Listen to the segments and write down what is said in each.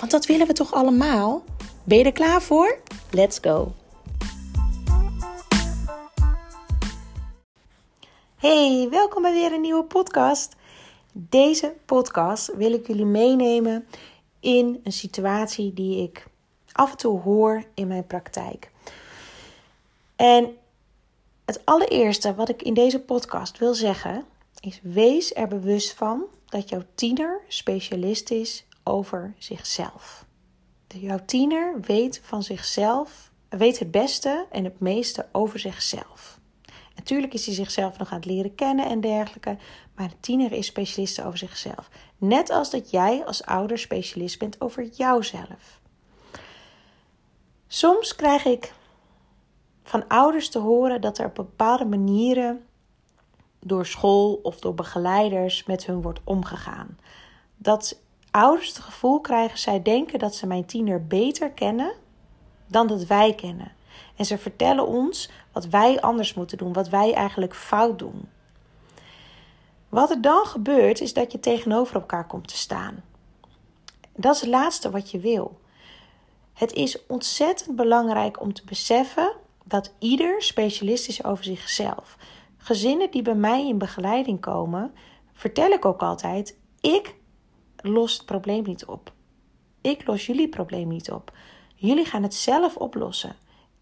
Want dat willen we toch allemaal? Ben je er klaar voor? Let's go! Hey, welkom bij weer een nieuwe podcast. Deze podcast wil ik jullie meenemen in een situatie die ik af en toe hoor in mijn praktijk. En het allereerste wat ik in deze podcast wil zeggen is: wees er bewust van dat jouw tiener specialist is over zichzelf. Jouw tiener weet van zichzelf, weet het beste en het meeste over zichzelf. Natuurlijk is hij zichzelf nog aan het leren kennen en dergelijke, maar de tiener is specialist over zichzelf. Net als dat jij als ouder specialist bent over jouzelf. Soms krijg ik van ouders te horen dat er op bepaalde manieren door school of door begeleiders met hun wordt omgegaan. Dat ouders het gevoel krijgen, zij denken dat ze mijn tiener beter kennen dan dat wij kennen. En ze vertellen ons wat wij anders moeten doen, wat wij eigenlijk fout doen. Wat er dan gebeurt, is dat je tegenover elkaar komt te staan. Dat is het laatste wat je wil. Het is ontzettend belangrijk om te beseffen dat ieder specialist is over zichzelf. Gezinnen die bij mij in begeleiding komen, vertel ik ook altijd: ik los het probleem niet op. Ik los jullie probleem niet op. Jullie gaan het zelf oplossen.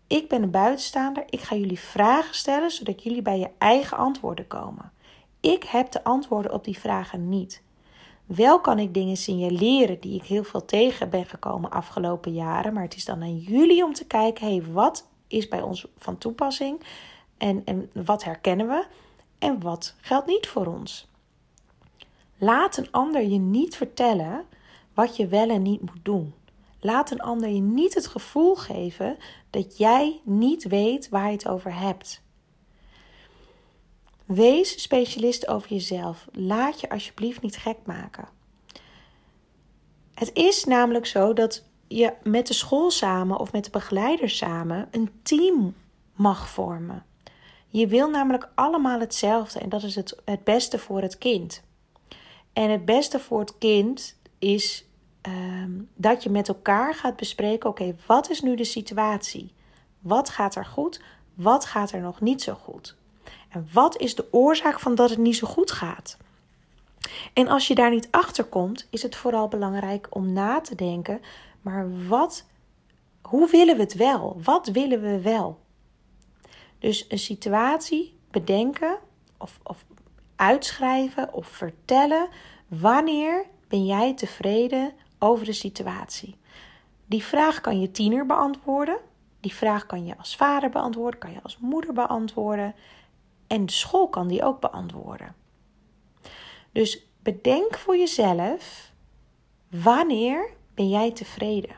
Ik ben een buitenstaander. Ik ga jullie vragen stellen zodat jullie bij je eigen antwoorden komen. Ik heb de antwoorden op die vragen niet. Wel kan ik dingen signaleren die ik heel veel tegen ben gekomen afgelopen jaren. Maar het is dan aan jullie om te kijken: hé, hey, wat is bij ons van toepassing? En, en wat herkennen we? En wat geldt niet voor ons? Laat een ander je niet vertellen wat je wel en niet moet doen. Laat een ander je niet het gevoel geven dat jij niet weet waar je het over hebt. Wees specialist over jezelf. Laat je alsjeblieft niet gek maken. Het is namelijk zo dat je met de school samen of met de begeleider samen een team mag vormen. Je wil namelijk allemaal hetzelfde en dat is het, het beste voor het kind. En het beste voor het kind is Ehm, dat je met elkaar gaat bespreken: oké, wat is nu de situatie? Wat gaat er goed? Wat gaat er nog niet zo goed? En wat is de oorzaak van dat het niet zo goed gaat? En als je daar niet achter komt, is het vooral belangrijk om na te denken: maar wat, hoe willen we het wel? Wat willen we wel? Dus een situatie bedenken of, of uitschrijven of vertellen. Wanneer ben jij tevreden over de situatie. Die vraag kan je tiener beantwoorden. Die vraag kan je als vader beantwoorden, kan je als moeder beantwoorden. En de school kan die ook beantwoorden. Dus bedenk voor jezelf: wanneer ben jij tevreden?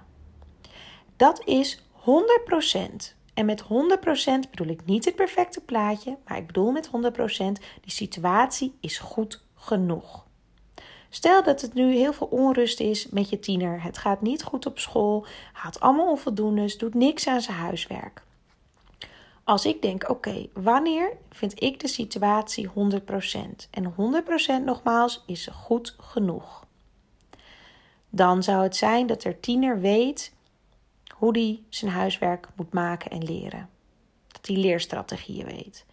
Dat is 100%. En met 100% bedoel ik niet het perfecte plaatje, maar ik bedoel met 100% die situatie is goed genoeg. Stel dat het nu heel veel onrust is met je tiener. Het gaat niet goed op school, haalt allemaal onvoldoendes, doet niks aan zijn huiswerk. Als ik denk, oké, wanneer vind ik de situatie 100%? En 100% nogmaals is goed genoeg. Dan zou het zijn dat er tiener weet hoe hij zijn huiswerk moet maken en leren. Dat hij leerstrategieën weet.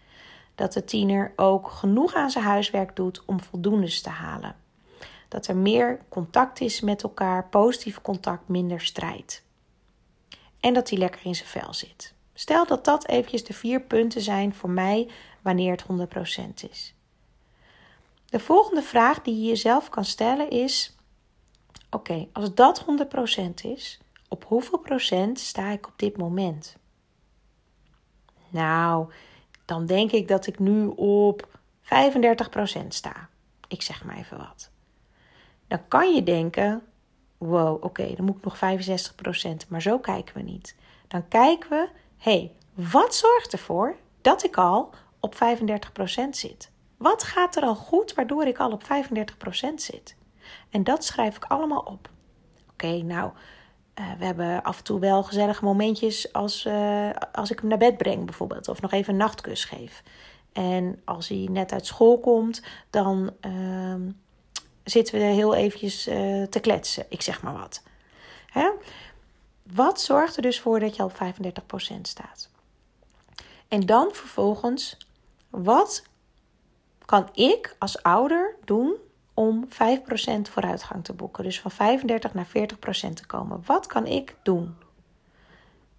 Dat de tiener ook genoeg aan zijn huiswerk doet om voldoendes te halen dat er meer contact is met elkaar, positief contact, minder strijd. En dat hij lekker in zijn vel zit. Stel dat dat eventjes de vier punten zijn voor mij wanneer het 100% is. De volgende vraag die je jezelf kan stellen is: Oké, als dat 100% is, op hoeveel procent sta ik op dit moment? Nou, dan denk ik dat ik nu op 35% sta. Ik zeg maar even wat. Dan kan je denken: wow, oké, dan moet ik nog 65%, maar zo kijken we niet. Dan kijken we: hé, hey, wat zorgt ervoor dat ik al op 35% zit? Wat gaat er al goed waardoor ik al op 35% zit? En dat schrijf ik allemaal op. Oké, nou, uh, we hebben af en toe wel gezellige momentjes als, uh, als ik hem naar bed breng bijvoorbeeld. Of nog even een nachtkus geef. En als hij net uit school komt, dan uh, zitten we heel eventjes uh, te kletsen. Ik zeg maar wat. Hè? Wat zorgt er dus voor dat je op 35% staat? En dan vervolgens, wat kan ik als ouder doen om 5% vooruitgang te boeken? Dus van 35 naar 40% te komen. Wat kan ik doen?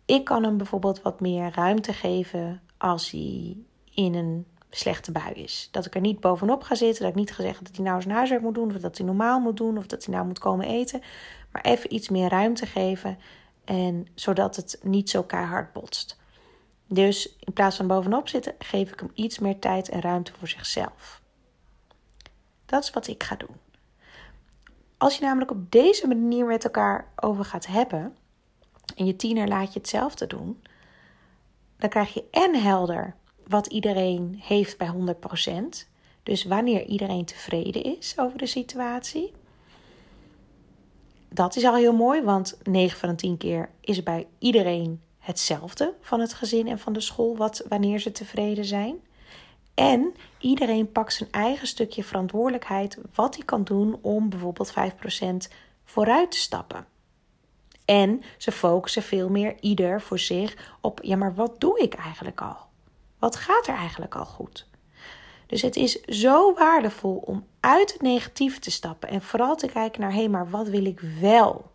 Ik kan hem bijvoorbeeld wat meer ruimte geven als hij in een slechte bui is. Dat ik er niet bovenop ga zitten. Dat ik niet ga zeggen dat hij nou zijn huiswerk moet doen. Of dat hij normaal moet doen. Of dat hij nou moet komen eten. Maar even iets meer ruimte geven. En zodat het niet zo keihard botst. Dus in plaats van bovenop zitten, geef ik hem iets meer tijd en ruimte voor zichzelf. Dat is wat ik ga doen. Als je namelijk op deze manier met elkaar over gaat hebben en je tiener laat je hetzelfde doen, dan krijg je en helder wat iedereen heeft bij 100%. Dus wanneer iedereen tevreden is over de situatie. Dat is al heel mooi, want 9 van de 10 keer is bij iedereen hetzelfde van het gezin en van de school, wat, wanneer ze tevreden zijn. En iedereen pakt zijn eigen stukje verantwoordelijkheid wat hij kan doen om bijvoorbeeld 5% vooruit te stappen. En ze focussen veel meer ieder voor zich op: ja, maar wat doe ik eigenlijk al? Wat gaat er eigenlijk al goed? Dus het is zo waardevol om uit het negatieve te stappen en vooral te kijken naar: hé, hey, maar wat wil ik wel?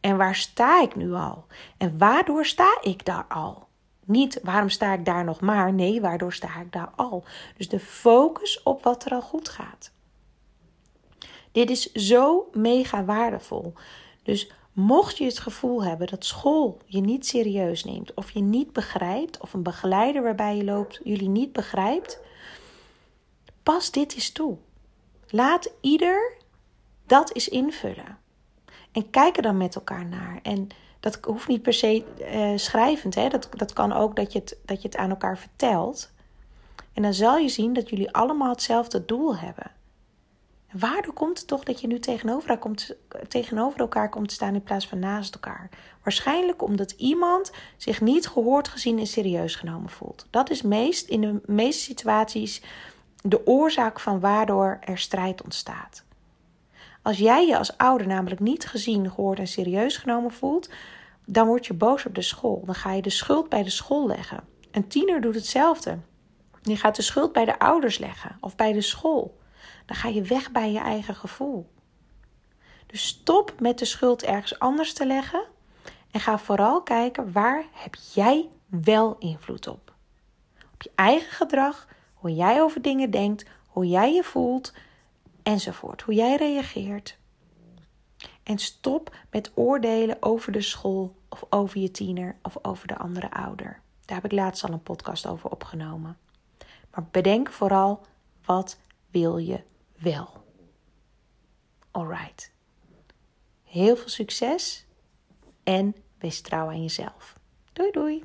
En waar sta ik nu al? En waardoor sta ik daar al? Niet waarom sta ik daar nog maar, nee, waardoor sta ik daar al? Dus de focus op wat er al goed gaat. Dit is zo mega waardevol. Dus mocht je het gevoel hebben dat school je niet serieus neemt, of je niet begrijpt, of een begeleider waarbij je loopt jullie niet begrijpt, pas dit eens toe. Laat ieder dat eens invullen. En kijk er dan met elkaar naar. En dat hoeft niet per se uh, schrijvend. Hè? Dat, dat kan ook dat je, het, dat je het aan elkaar vertelt. En dan zal je zien dat jullie allemaal hetzelfde doel hebben. En waardoor komt het toch dat je nu tegenover elkaar, komt, tegenover elkaar komt te staan in plaats van naast elkaar? Waarschijnlijk omdat iemand zich niet gehoord, gezien en serieus genomen voelt. Dat is meest, in de meeste situaties de oorzaak van waardoor er strijd ontstaat. Als jij je als ouder namelijk niet gezien, gehoord en serieus genomen voelt, dan word je boos op de school. Dan ga je de schuld bij de school leggen. Een tiener doet hetzelfde. Je gaat de schuld bij de ouders leggen of bij de school. Dan ga je weg bij je eigen gevoel. Dus stop met de schuld ergens anders te leggen en ga vooral kijken waar heb jij wel invloed op. Op je eigen gedrag, hoe jij over dingen denkt, hoe jij je voelt, enzovoort. Hoe jij reageert. En stop met oordelen over de school of over je tiener of over de andere ouder. Daar heb ik laatst al een podcast over opgenomen. Maar bedenk vooral wat wil je wel. Alright. Heel veel succes en wees trouw aan jezelf. Doei doei.